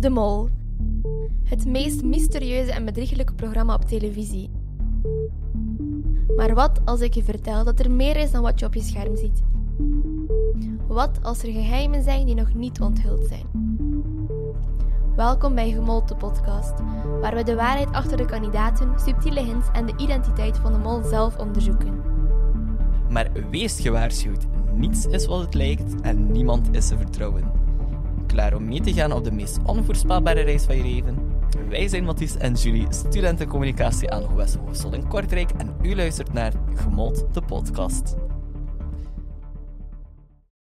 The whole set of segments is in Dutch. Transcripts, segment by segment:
De Mol. Het meest mysterieuze en bedrieglijke programma op televisie. Maar wat als ik je vertel dat er meer is dan wat je op je scherm ziet? Wat als er geheimen zijn die nog niet onthuld zijn? Welkom bij Gemold, de podcast, waar we de waarheid achter de kandidaten, subtiele hints en de identiteit van de mol zelf onderzoeken. Maar wees gewaarschuwd, niets is wat het lijkt en niemand is te vertrouwen. Klaar om mee te gaan op de meest onvoorspelbare reis van je leven? Wij zijn Mathies en Julie, studentencommunicatie aan Gewest Hogeschool in Kortrijk en u luistert naar Gemold, de podcast.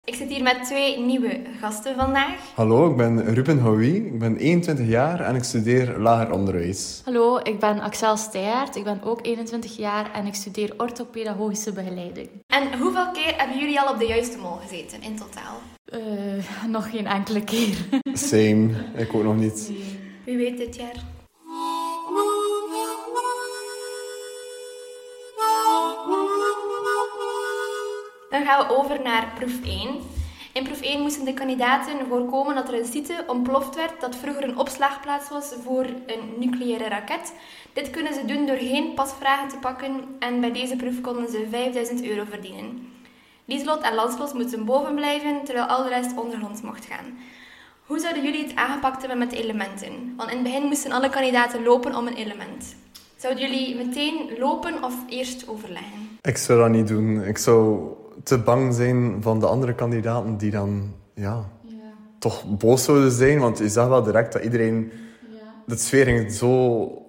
Ik zit hier met twee nieuwe gasten vandaag. Hallo, ik ben Ruben Houy, ik ben 21 jaar en ik studeer lager onderwijs. Hallo, ik ben Axel Steyaert, ik ben ook 21 jaar en ik studeer orthopedagogische begeleiding. En hoeveel keer hebben jullie al op de juiste mol gezeten in totaal? Uh, nog geen enkele keer. Same, ik ook nog niet. Wie weet dit jaar? We over naar proef 1. In proef 1 moesten de kandidaten voorkomen dat er een site ontploft werd dat vroeger een opslagplaats was voor een nucleaire raket. Dit kunnen ze doen door geen pasvragen te pakken en bij deze proef konden ze 5000 euro verdienen. Lieslot en Lanslot moesten boven blijven, terwijl al de rest ondergronds mocht gaan. Hoe zouden jullie het aangepakt hebben met elementen? Want in het begin moesten alle kandidaten lopen om een element. Zouden jullie meteen lopen of eerst overleggen? Ik zou dat niet doen. Ik zou te bang zijn van de andere kandidaten die dan ja, ja. toch boos zouden zijn. Want je zag wel direct dat iedereen... Ja. De sfeer ging zo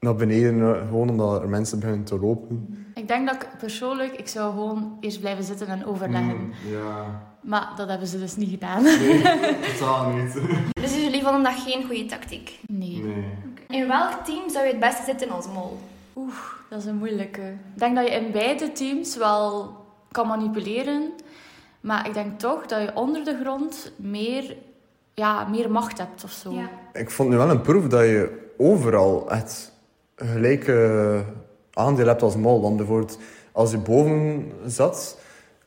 naar beneden, gewoon omdat er mensen beginnen te lopen. Ik denk dat ik persoonlijk, ik zou gewoon eerst blijven zitten en overleggen. Mm, ja. Maar dat hebben ze dus niet gedaan. Nee, totaal niet. Dus jullie vonden dat geen goede tactiek? Nee. nee. In welk team zou je het beste zitten als mol? Oeh, dat is een moeilijke. Ik denk dat je in beide teams wel kan manipuleren. Maar ik denk toch dat je onder de grond meer, ja, meer macht hebt of zo. Ja. Ik vond nu wel een proef dat je overal echt gelijke aandeel hebt als mol. Want bijvoorbeeld als je boven zat,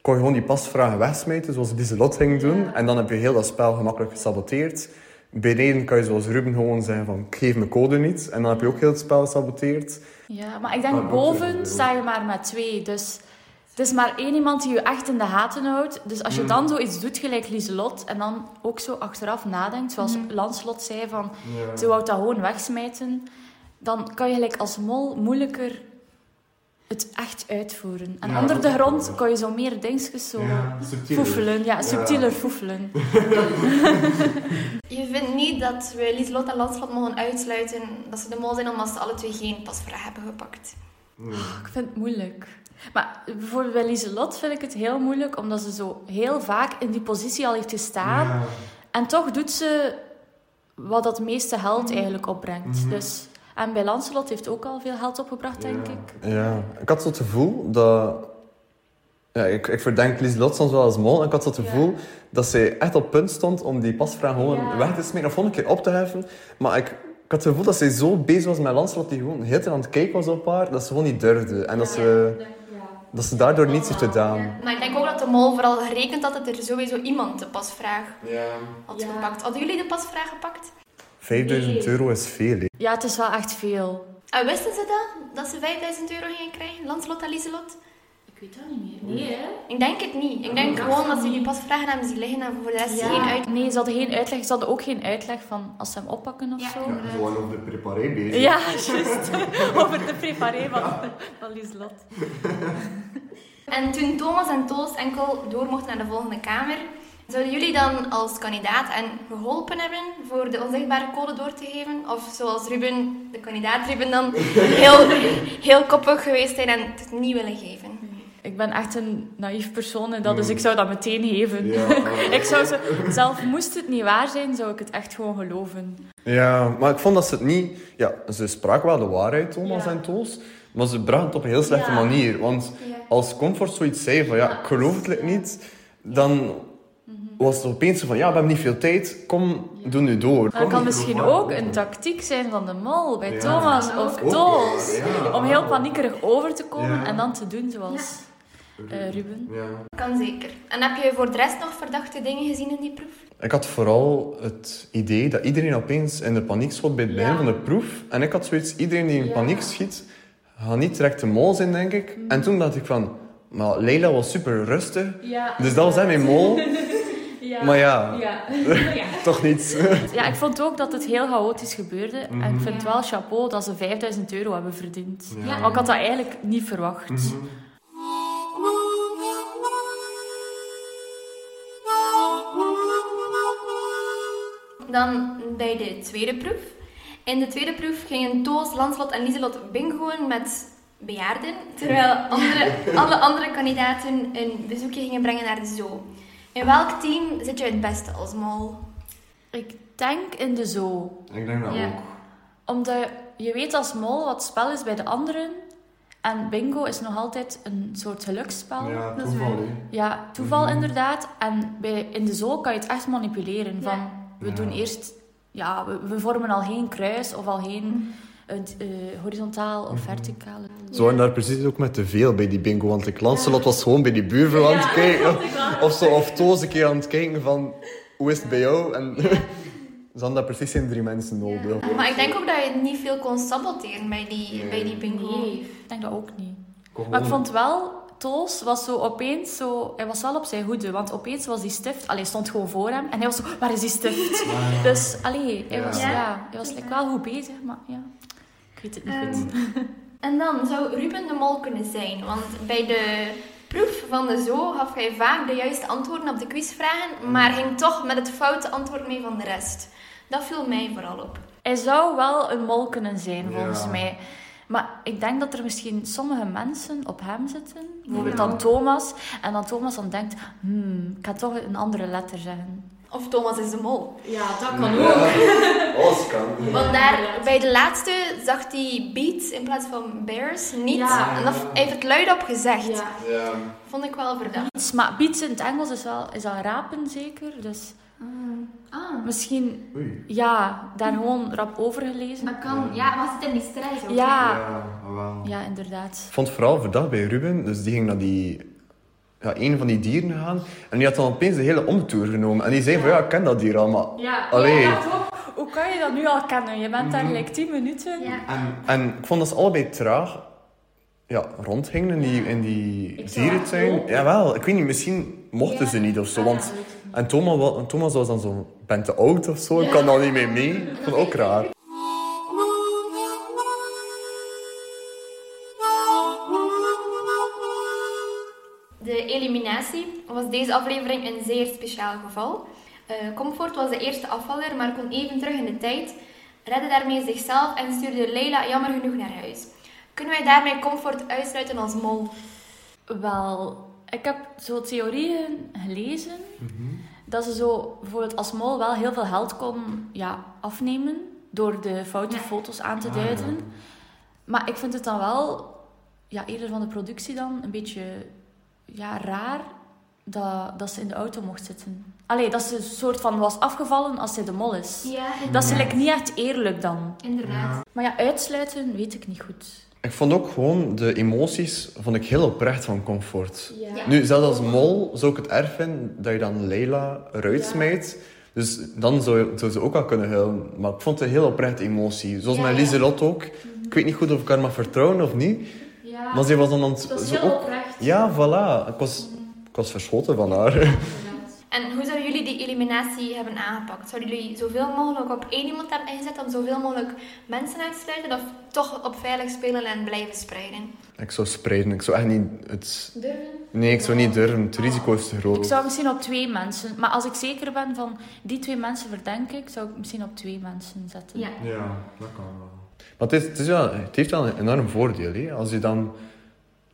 kon je gewoon die pasvragen wegsmijten, zoals Lieselot ging doen. En dan heb je heel dat spel gemakkelijk gesaboteerd. Beneden kan je zoals Ruben gewoon zeggen van, geef mijn code niet. En dan heb je ook heel het spel gesaboteerd. Ja, maar ik denk boven sta je maar met twee. Dus het is maar één iemand die je echt in de haten houdt. Dus als je Mm. dan zoiets doet, gelijk Lieselot, en dan ook zo achteraf nadenkt, zoals Lanslot zei, van Ja. ze wou dat gewoon wegsmijten, dan kan je gelijk als mol moeilijker het echt uitvoeren. En Ja, onder de grond kan je zo meer dingetjes zo Ja, subtieler. foefelen. Ja, subtieler foefelen. Je vindt niet dat we Lieslot en Landslot mogen uitsluiten dat ze de mol zijn omdat ze alle twee geen pasvraag hebben gepakt. Ik vind het moeilijk. Maar bijvoorbeeld bij Lieselot vind ik het heel moeilijk, omdat ze zo heel vaak in die positie al heeft gestaan. Ja. En toch doet ze wat dat meeste geld eigenlijk opbrengt. Dus, en bij Lancelot heeft ook al veel geld opgebracht, denk ik. Ja, ik had zo het gevoel dat... Ja, ik, ik verdenk Lieselot soms wel als mol. En ik had zo het gevoel dat zij echt op punt stond om die pasvraag gewoon Ja. weg te smijten of gewoon een keer op te heffen. Maar ik, ik had het gevoel dat zij zo bezig was met Lancelot, die gewoon heel aan het kijken was op haar, dat ze gewoon niet durfde. En dat ze, dat ze daardoor niets heeft gedaan. Maar ik denk ook dat de mol vooral gerekend had dat er sowieso iemand de pasvraag Ja. had Ja. gepakt. Hadden jullie de pasvraag gepakt? 5000 Nee. euro is veel, hè. Ja, het is wel echt veel. En wisten ze dat? Dat ze 5000 euro gingen krijgen? Lanslot en Lieselot? Ik weet dat niet meer. Nee, hè? Ik denk het niet. Ik denk gewoon dat ze die pasvragen hebben zien liggen en voor de rest geen uit... Nee, ze hadden geen uitleg. Ze hadden ook geen uitleg van als ze hem oppakken of Ja. zo. Gewoon over de preparé bezig. Ja, juist. Over de préparé van, van Lieselot. En toen Thomas en Toos enkel door mochten naar de volgende kamer, zouden jullie dan als kandidaat en geholpen hebben voor de onzichtbare code door te geven? Of zoals Ruben, de kandidaat Ruben dan, heel, heel koppig geweest zijn en het niet willen geven? Ik ben echt een naïef persoon en dat, dus ik zou dat meteen geven. Ja. ik zou ze, zelf moest het niet waar zijn, zou ik het echt gewoon geloven. Ja, maar ik vond dat ze het niet... Ja, ze spraken wel de waarheid, Thomas Ja. en Toos. Maar ze brachten het op een heel slechte Ja. manier. Want Ja. als Comfort zoiets zei van... Ja, ik geloof het niet. Dan was het opeens zo van... Ja, we hebben niet veel tijd. Kom, doe nu door. Maar dat kan misschien ook een tactiek zijn van de mol bij Ja. Thomas of Toos. ja. Om heel paniekerig over te komen Ja. en dan te doen zoals... eh, Ruben. Ja. Kan zeker. En heb je voor de rest nog verdachte dingen gezien in die proef? Ik had vooral het idee dat iedereen opeens in de paniek schoot bij het begin Ja. van de proef. En ik had zoiets, iedereen die in Ja. paniek schiet, gaat niet direct de mol zijn, denk ik. En toen dacht ik van, maar Leila was super rustig. Ja. Dus dat was hem mijn mol. Ja. Maar ja, Ja. toch niet. ja, ik vond ook dat het heel chaotisch gebeurde. En ik vind Ja. wel chapeau dat ze 5000 euro hebben verdiend. Ja. Want ik had dat eigenlijk niet verwacht. Mhm. Dan bij de tweede proef. In de tweede proef gingen Toos, Lanslot en Lieselot bingoen met bejaarden, terwijl andere, alle andere kandidaten een bezoekje gingen brengen naar de zoo. In welk team zit je het beste als mol? Ik denk in de zoo. Ik denk dat Ja. ook. Omdat je weet als mol wat spel is bij de anderen. En bingo is nog altijd een soort geluksspel. Ja, dat is toeval. Ja, toeval Mhm. inderdaad. En bij, in de zoo kan je het echt manipuleren. Van, we Ja. doen eerst... Ja, we, we vormen al geen kruis of al geen eh, eh, horizontaal of Mhm. verticaal. Zo en daar precies ook met te veel bij die bingo. Want ik Lancelot was gewoon bij die buurvrouw aan het kijken. Of zo, of Toos een keer aan het kijken van, hoe is het bij jou? En ze hadden daar precies geen drie mensen nodig. Maar ik denk ook dat je niet veel kon saboteren bij die, bij die bingo. Nee, ik denk dat ook niet. Maar ik vond wel... Toos was zo opeens zo... Hij was wel op zijn hoede, want opeens was die stift... Allee, stond gewoon voor hem. En hij was zo... Waar is die stift? Dus, allee, hij Ja. was, Ja. ja. hij was like, wel goed bezig, maar ja... Ik weet het niet Ehm, goed. En dan zou Ruben de mol kunnen zijn, want bij de proef van de zoo gaf hij vaak de juiste antwoorden op de quizvragen, maar ging toch met het foute antwoord mee van de rest. Dat viel mij vooral op. Hij zou wel een mol kunnen zijn, volgens Ja. mij. Maar ik denk dat er misschien sommige mensen op hem zitten. Bijvoorbeeld Ja. dan Thomas. En dan Thomas dan denkt... Hmm, ik ga toch een andere letter zeggen. Of Thomas is de mol. Ja, dat kan Alles kan. Want daar, bij de laatste zag hij beats in plaats van bears niet. Ja. En dat, hij heeft het luidop gezegd. Ja. Ja. Vond ik wel verdacht. Maar beats in het Engels is wel is al rapen zeker. Dus Ah, misschien, Oei. ja, daar gewoon rap over gelezen. dat kan. Ja, maar zit in die stress ook. Ja, wel. ja, inderdaad. Ik vond het vooral verdacht bij Ruben. Dus die ging naar die... Ja, een van die dieren gaan. En die had dan opeens de hele omtoer genomen. En die zei van, ja, ik ken dat dier al, maar... Ja, Allee. ja, ook, hoe kan je dat nu al kennen? Je bent daar Mhm. gelijk 10 minuten. Ja. En, en ik vond dat ze allebei traag ja, rondgingen in die, in die dierentuin. Jawel, ik weet niet, misschien mochten Ja. ze niet of zo. Ah, ja, Want, en Thomas, Thomas was dan zo, ben te oud of zo, ik kan dan niet meer mee. Ik vond het ook raar. De eliminatie was deze aflevering een zeer speciaal geval. Eh, Comfort was de eerste afvaller, maar kon even terug in de tijd, redde daarmee zichzelf en stuurde Leila jammer genoeg naar huis. Kunnen wij daarmee Comfort uitsluiten als mol? Wel, ik heb zo theorieën gelezen dat ze zo bijvoorbeeld als mol wel heel veel geld kon ja, afnemen door de foute Ja. foto's aan te Ah, duiden. Maar ik vind het dan wel, ja, eerder van de productie dan, een beetje ja, raar dat, dat ze in de auto mocht zitten. Allee, dat ze een soort van was afgevallen als zij de mol is. Ja, Dat is like, niet echt eerlijk dan. inderdaad. Maar ja, uitsluiten weet ik niet goed. Ik vond ook gewoon de emoties vond ik heel oprecht van Comfort. Ja. Nu, zelfs als mol zou ik het erg vinden dat je dan Leila eruit Ja. smijt. Dus dan zou, zou ze ook al kunnen huilen. Maar ik vond het een heel oprechte emotie. Zoals Ja, met ja. Lieselot ook. Ik weet niet goed of ik haar mag vertrouwen of niet. Ja, Maar ze was dan... aan het- dat is zo heel ook, oprecht. ja, voilà. Ik was, ik was verschoten van haar. En hoe hebben aangepakt? Zouden jullie zoveel mogelijk op één iemand hebben ingezet om zoveel mogelijk mensen uit te sluiten? Of toch op veilig spelen en blijven spreiden? Ik zou spreiden. Ik zou echt niet... Het... Durven? Nee, ik zou niet durven. Het risico is te groot. Ik zou misschien op twee mensen, maar als ik zeker ben van die twee mensen verdenk ik, zou ik misschien op twee mensen zetten. Ja. Ja, dat kan wel. Maar het, is, het, is wel, het heeft wel een enorm voordeel. Hè? Als je dan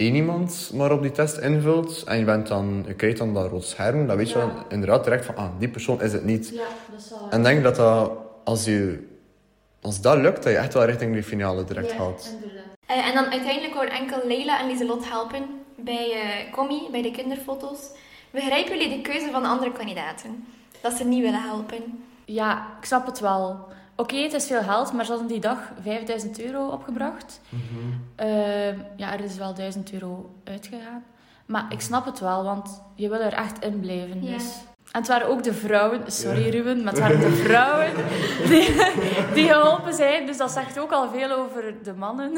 één iemand maar op die test invult en je, bent dan, je krijgt dan dat rood scherm, dan weet je Ja. wel inderdaad direct van, ah, die persoon is het niet. Ja, dat wel. En denk dat, dat als, je, als dat lukt, dat je echt wel richting de finale direct Ja, gaat. inderdaad. Eh, en dan uiteindelijk wouden enkel Leila en Lieselot helpen bij eh Commie, bij de kinderfoto's. Begrijpen jullie de keuze van de andere kandidaten? Dat ze niet willen helpen? Ja, ik snap het wel. Oké, het is veel geld, maar ze hadden die dag 5000 euro opgebracht. Mhm. Ehm, ja, er is wel 1000 euro uitgegaan. Maar ik snap het wel, want je wil er echt in blijven. Ja. Dus. En het waren ook de vrouwen, sorry Ruben, maar het waren de vrouwen die, die geholpen zijn. Dus dat zegt ook al veel over de mannen.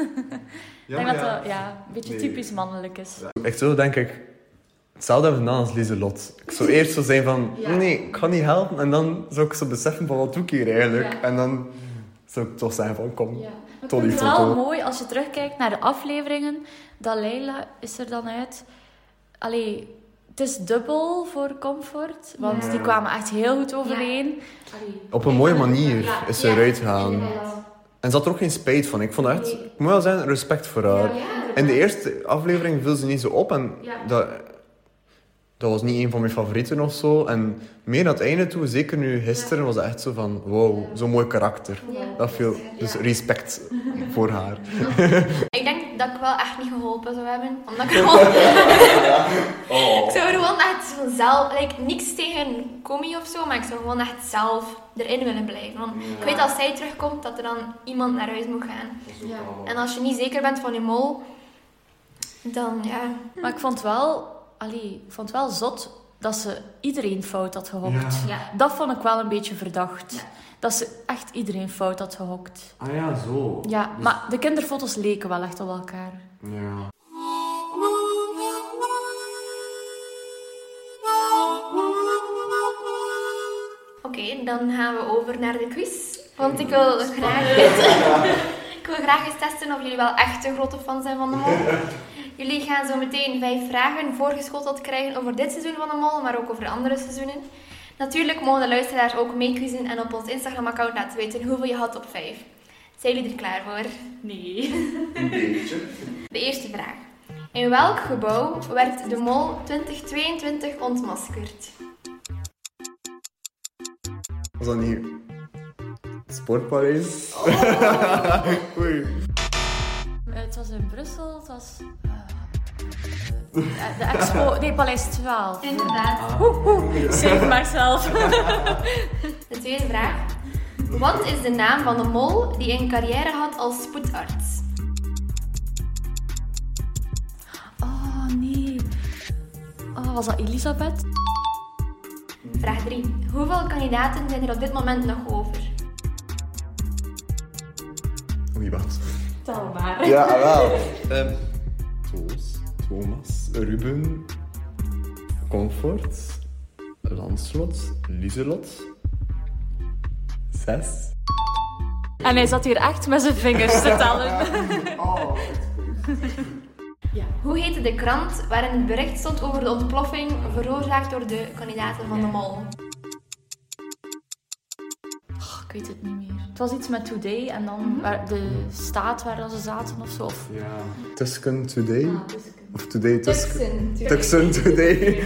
ik denk dat dat ja, een beetje Nee. typisch mannelijk is. Echt zo denk ik... Hetzelfde hebben we gedaan als Lieselot. Ik zou eerst zo zijn van... Ja. Nee, ik kan niet helpen. En dan zou ik zo beseffen van wat doe ik hier eigenlijk. Ja. En dan zou ik toch zeggen van... Kom, Ja. Tot die het wel foto. mooi als je terugkijkt naar de afleveringen. Dat Leila is er dan uit. Allee, het is dubbel voor Comfort. Want Ja. die kwamen echt heel goed overeen. Op een mooie manier Ja. is ze Ja. eruit gegaan. En ze had er ook geen spijt van. Ik vond echt... Ik moet wel zeggen, respect voor haar. In de eerste aflevering viel ze niet zo op. En Ja. dat, dat was niet een van mijn favorieten of zo. En meer naar het einde toe, zeker nu gisteren, was het echt zo van... Wow, zo'n mooi karakter. Dat viel... Dus respect voor haar. Ik denk dat ik wel echt niet geholpen zou hebben. Omdat ik gewoon... Ik zou gewoon echt vanzelf... Like, niks tegen Comi of zo, maar ik zou gewoon echt zelf erin willen blijven. Want ik weet als zij terugkomt, dat er dan iemand naar huis moet gaan. En als je niet zeker bent van je mol, dan ja... Maar ik vond wel, allee, ik vond wel zot dat ze iedereen fout had gehokt. Ja. Dat vond ik wel een beetje verdacht. Dat ze echt iedereen fout had gehokt. Ah ja, zo. Ja, maar de kinderfoto's leken wel echt op elkaar. Ja. Oké, dan gaan we over naar de quiz. Want ik wil graag... ik wil graag eens testen of jullie wel echt een grote fan zijn van de mol. Jullie gaan zo meteen vijf vragen voorgeschoteld krijgen over dit seizoen van de mol, maar ook over andere seizoenen. Natuurlijk mogen de luisteraars ook meequizzen en op ons Instagram-account laten weten hoeveel je had op vijf. Zijn jullie er klaar voor? Nee. Een beetje. De eerste vraag. In welk gebouw werd de mol 2022 ontmaskerd? Was dat niet... Sportparijs? Oei. Het was in Brussel, het was... eh, de expo... Nee, Paleis 12. Inderdaad. Save myself. De tweede vraag. Wat is de naam van de mol die een carrière had als spoedarts? Oh, nee. Oh, was dat Elisabeth? Vraag 3. Hoeveel kandidaten zijn er op dit moment nog over? Oei, wat? Tel maar. Ja, wel. Ehm Toos, Thomas, Ruben, Comfort, Lanslot, Lieselot. Zes. En hij zat hier echt met zijn vingers te tellen. Hoe heette de krant waarin het bericht stond over de ontploffing veroorzaakt door de kandidaten van de mol? Oh, ik weet het niet meer. Het was iets met Today en dan waar de staat waar ze zaten of zo. Of... Ja. Tusken Today? Of Today Tusken? Tuxen. Tuxen Today.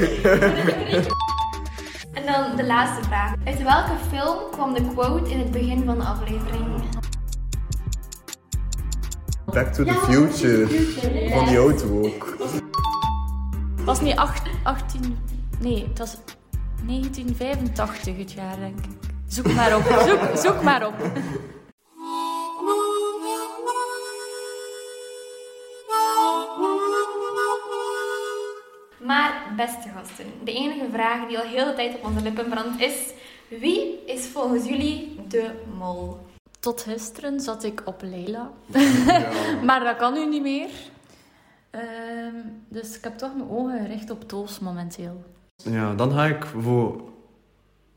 En dan de laatste vraag. Uit welke film kwam de quote in het begin van de aflevering? Back to the Future. Van die auto ook. was niet acht- 18... Nee, het was 1985 het jaar, denk ik. Zoek maar op. Zoek, zoek maar op. Maar, beste gasten, de enige vraag die al heel de tijd op onze lippen brandt is... Wie is volgens jullie de mol? Tot gisteren zat ik op Leila. Maar dat kan nu niet meer. Ehm, dus ik heb toch mijn ogen gericht op Toos momenteel. Ja, dan ga ik voor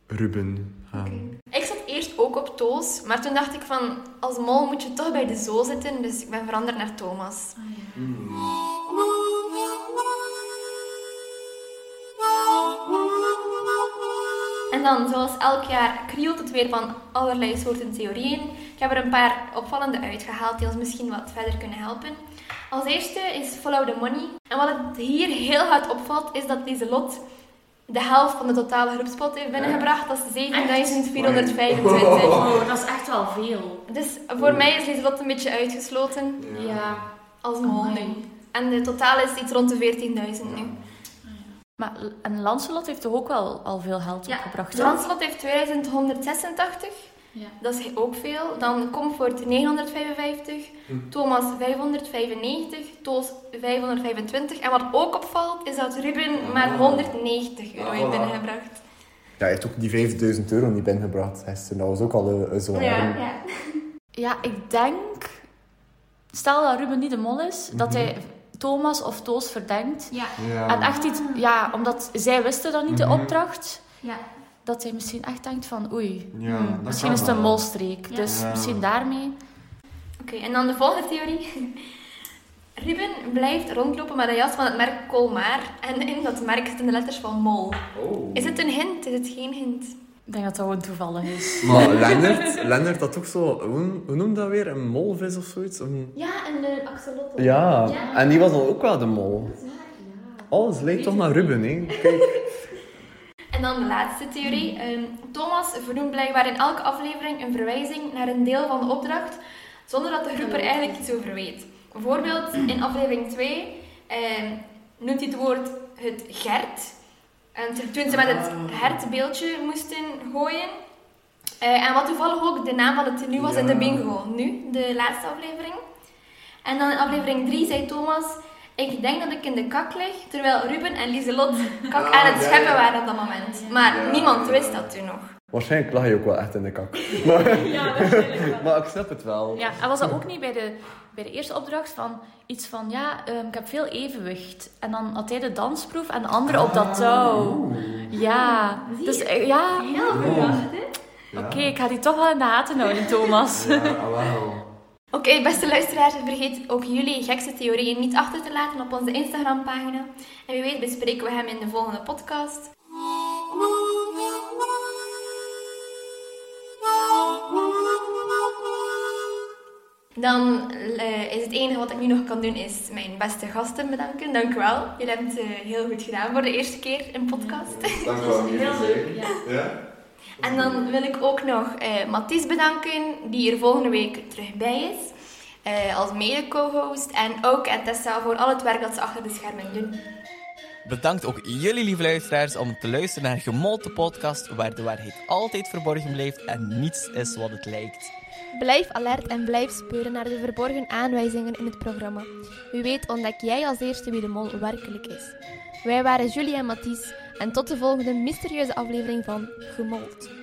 Ruben gaan. Ik zat eerst ook op Toos, maar toen dacht ik van... Als mol moet je toch bij de zo zitten, dus ik ben veranderd naar Thomas. En dan, zoals elk jaar, krielt het weer van allerlei soorten theorieën. Ik heb er een paar opvallende uitgehaald die ons misschien wat verder kunnen helpen. Als eerste is Follow the Money. En wat het hier heel hard opvalt, is dat deze lot de helft van de totale groepspot heeft binnengebracht. Dat is 7425. Oh, dat is echt wel veel. Dus voor mij is deze lot een beetje uitgesloten Ja. als mol Amai. nu. En de totale is iets rond de 14.000 nu. Maar, en Lancelot heeft toch ook wel al veel geld Ja, opgebracht? hè? Lancelot heeft 2186 Ja. Dat is ook veel. Dan Comfort 955, Thomas 595, Toos 525. En wat ook opvalt, is dat Ruben maar 190 euro heeft Ah, binnengebracht. Ja, hij heeft ook die 5000 euro niet binnengebracht. Hester. Dat was ook al een, een zwaar. Ja, ja. Ja, ik denk... Stel dat Ruben niet de mol is, dat hij Thomas of Toos verdenkt. Ja. Ja. En echt iets... Ja, omdat zij wisten dan niet de Mhm. opdracht. ja. Dat hij misschien echt denkt van... Oei, Ja, hmm, misschien is het een wel. molstreek. Ja. Dus Ja. misschien daarmee... Oké, en dan de volgende theorie. Ruben blijft rondlopen met een jas van het merk Colmar. En in dat merk zitten de letters van mol. Oh. Is het een hint? Is het geen hint? Ik denk dat dat gewoon toevallig is. Maar Lennart, Lennart had toch zo... Hoe, hoe noemde dat weer? Een molvis of zoiets? Een... Ja, en de axolotl. Ja. en die was dan ook wel de mol. Alles lijkt toch naar Ruben, hè? Kijk. En dan de laatste theorie. Ehm, Thomas vernoemt blijkbaar in elke aflevering een verwijzing naar een deel van de opdracht, zonder dat de groep er eigenlijk iets over weet. Bijvoorbeeld in aflevering 2 ehm, noemt hij het woord het gert. En toen ze met het hertbeeldje moesten gooien. Eh, en wat toevallig ook de naam van het tenue was in de bingo. Nu, de laatste aflevering. En dan in aflevering 3 zei Thomas... Ik denk dat ik in de kak lig, terwijl Ruben en Lieselot kak Ah, aan het ja, scheppen ja. waren op dat moment. Maar Ja, niemand ja. wist dat toen nog. Waarschijnlijk lag je ook wel echt in de kak. Maar, Ja, maar ik snap het wel. Ja, en was dat ook niet bij de, bij de eerste opdracht van iets van, ja, ehm, ik heb veel evenwicht. En dan had hij de dansproef en de andere op dat touw. Ja, dus eh, ja, Heel goed oké, ik ga die toch wel in de gaten houden, Thomas. Ja, ah, Oké, beste luisteraars, vergeet ook jullie gekste theorieën niet achter te laten op onze Instagram-pagina. En wie weet bespreken we hem in de volgende podcast. Dan eh, is het enige wat ik nu nog kan doen, is mijn beste gasten bedanken. Dank u wel. Jullie hebben het eh, heel goed gedaan voor de eerste keer in podcast. Dank u wel. Heel leuk, ja. Ja? En dan wil ik ook nog eh Mathies bedanken, die er volgende week terug bij is. eh, als mede-co-host. En ook aan Tessa voor al het werk dat ze achter de schermen doen. Bedankt ook jullie lieve luisteraars om te luisteren naar Gemolte Podcast, waar de waarheid altijd verborgen blijft en niets is wat het lijkt. Blijf alert en blijf speuren naar de verborgen aanwijzingen in het programma. Wie weet ontdek jij als eerste wie de mol werkelijk is. Wij waren Julie en Mathies en tot de volgende mysterieuze aflevering van Gemold.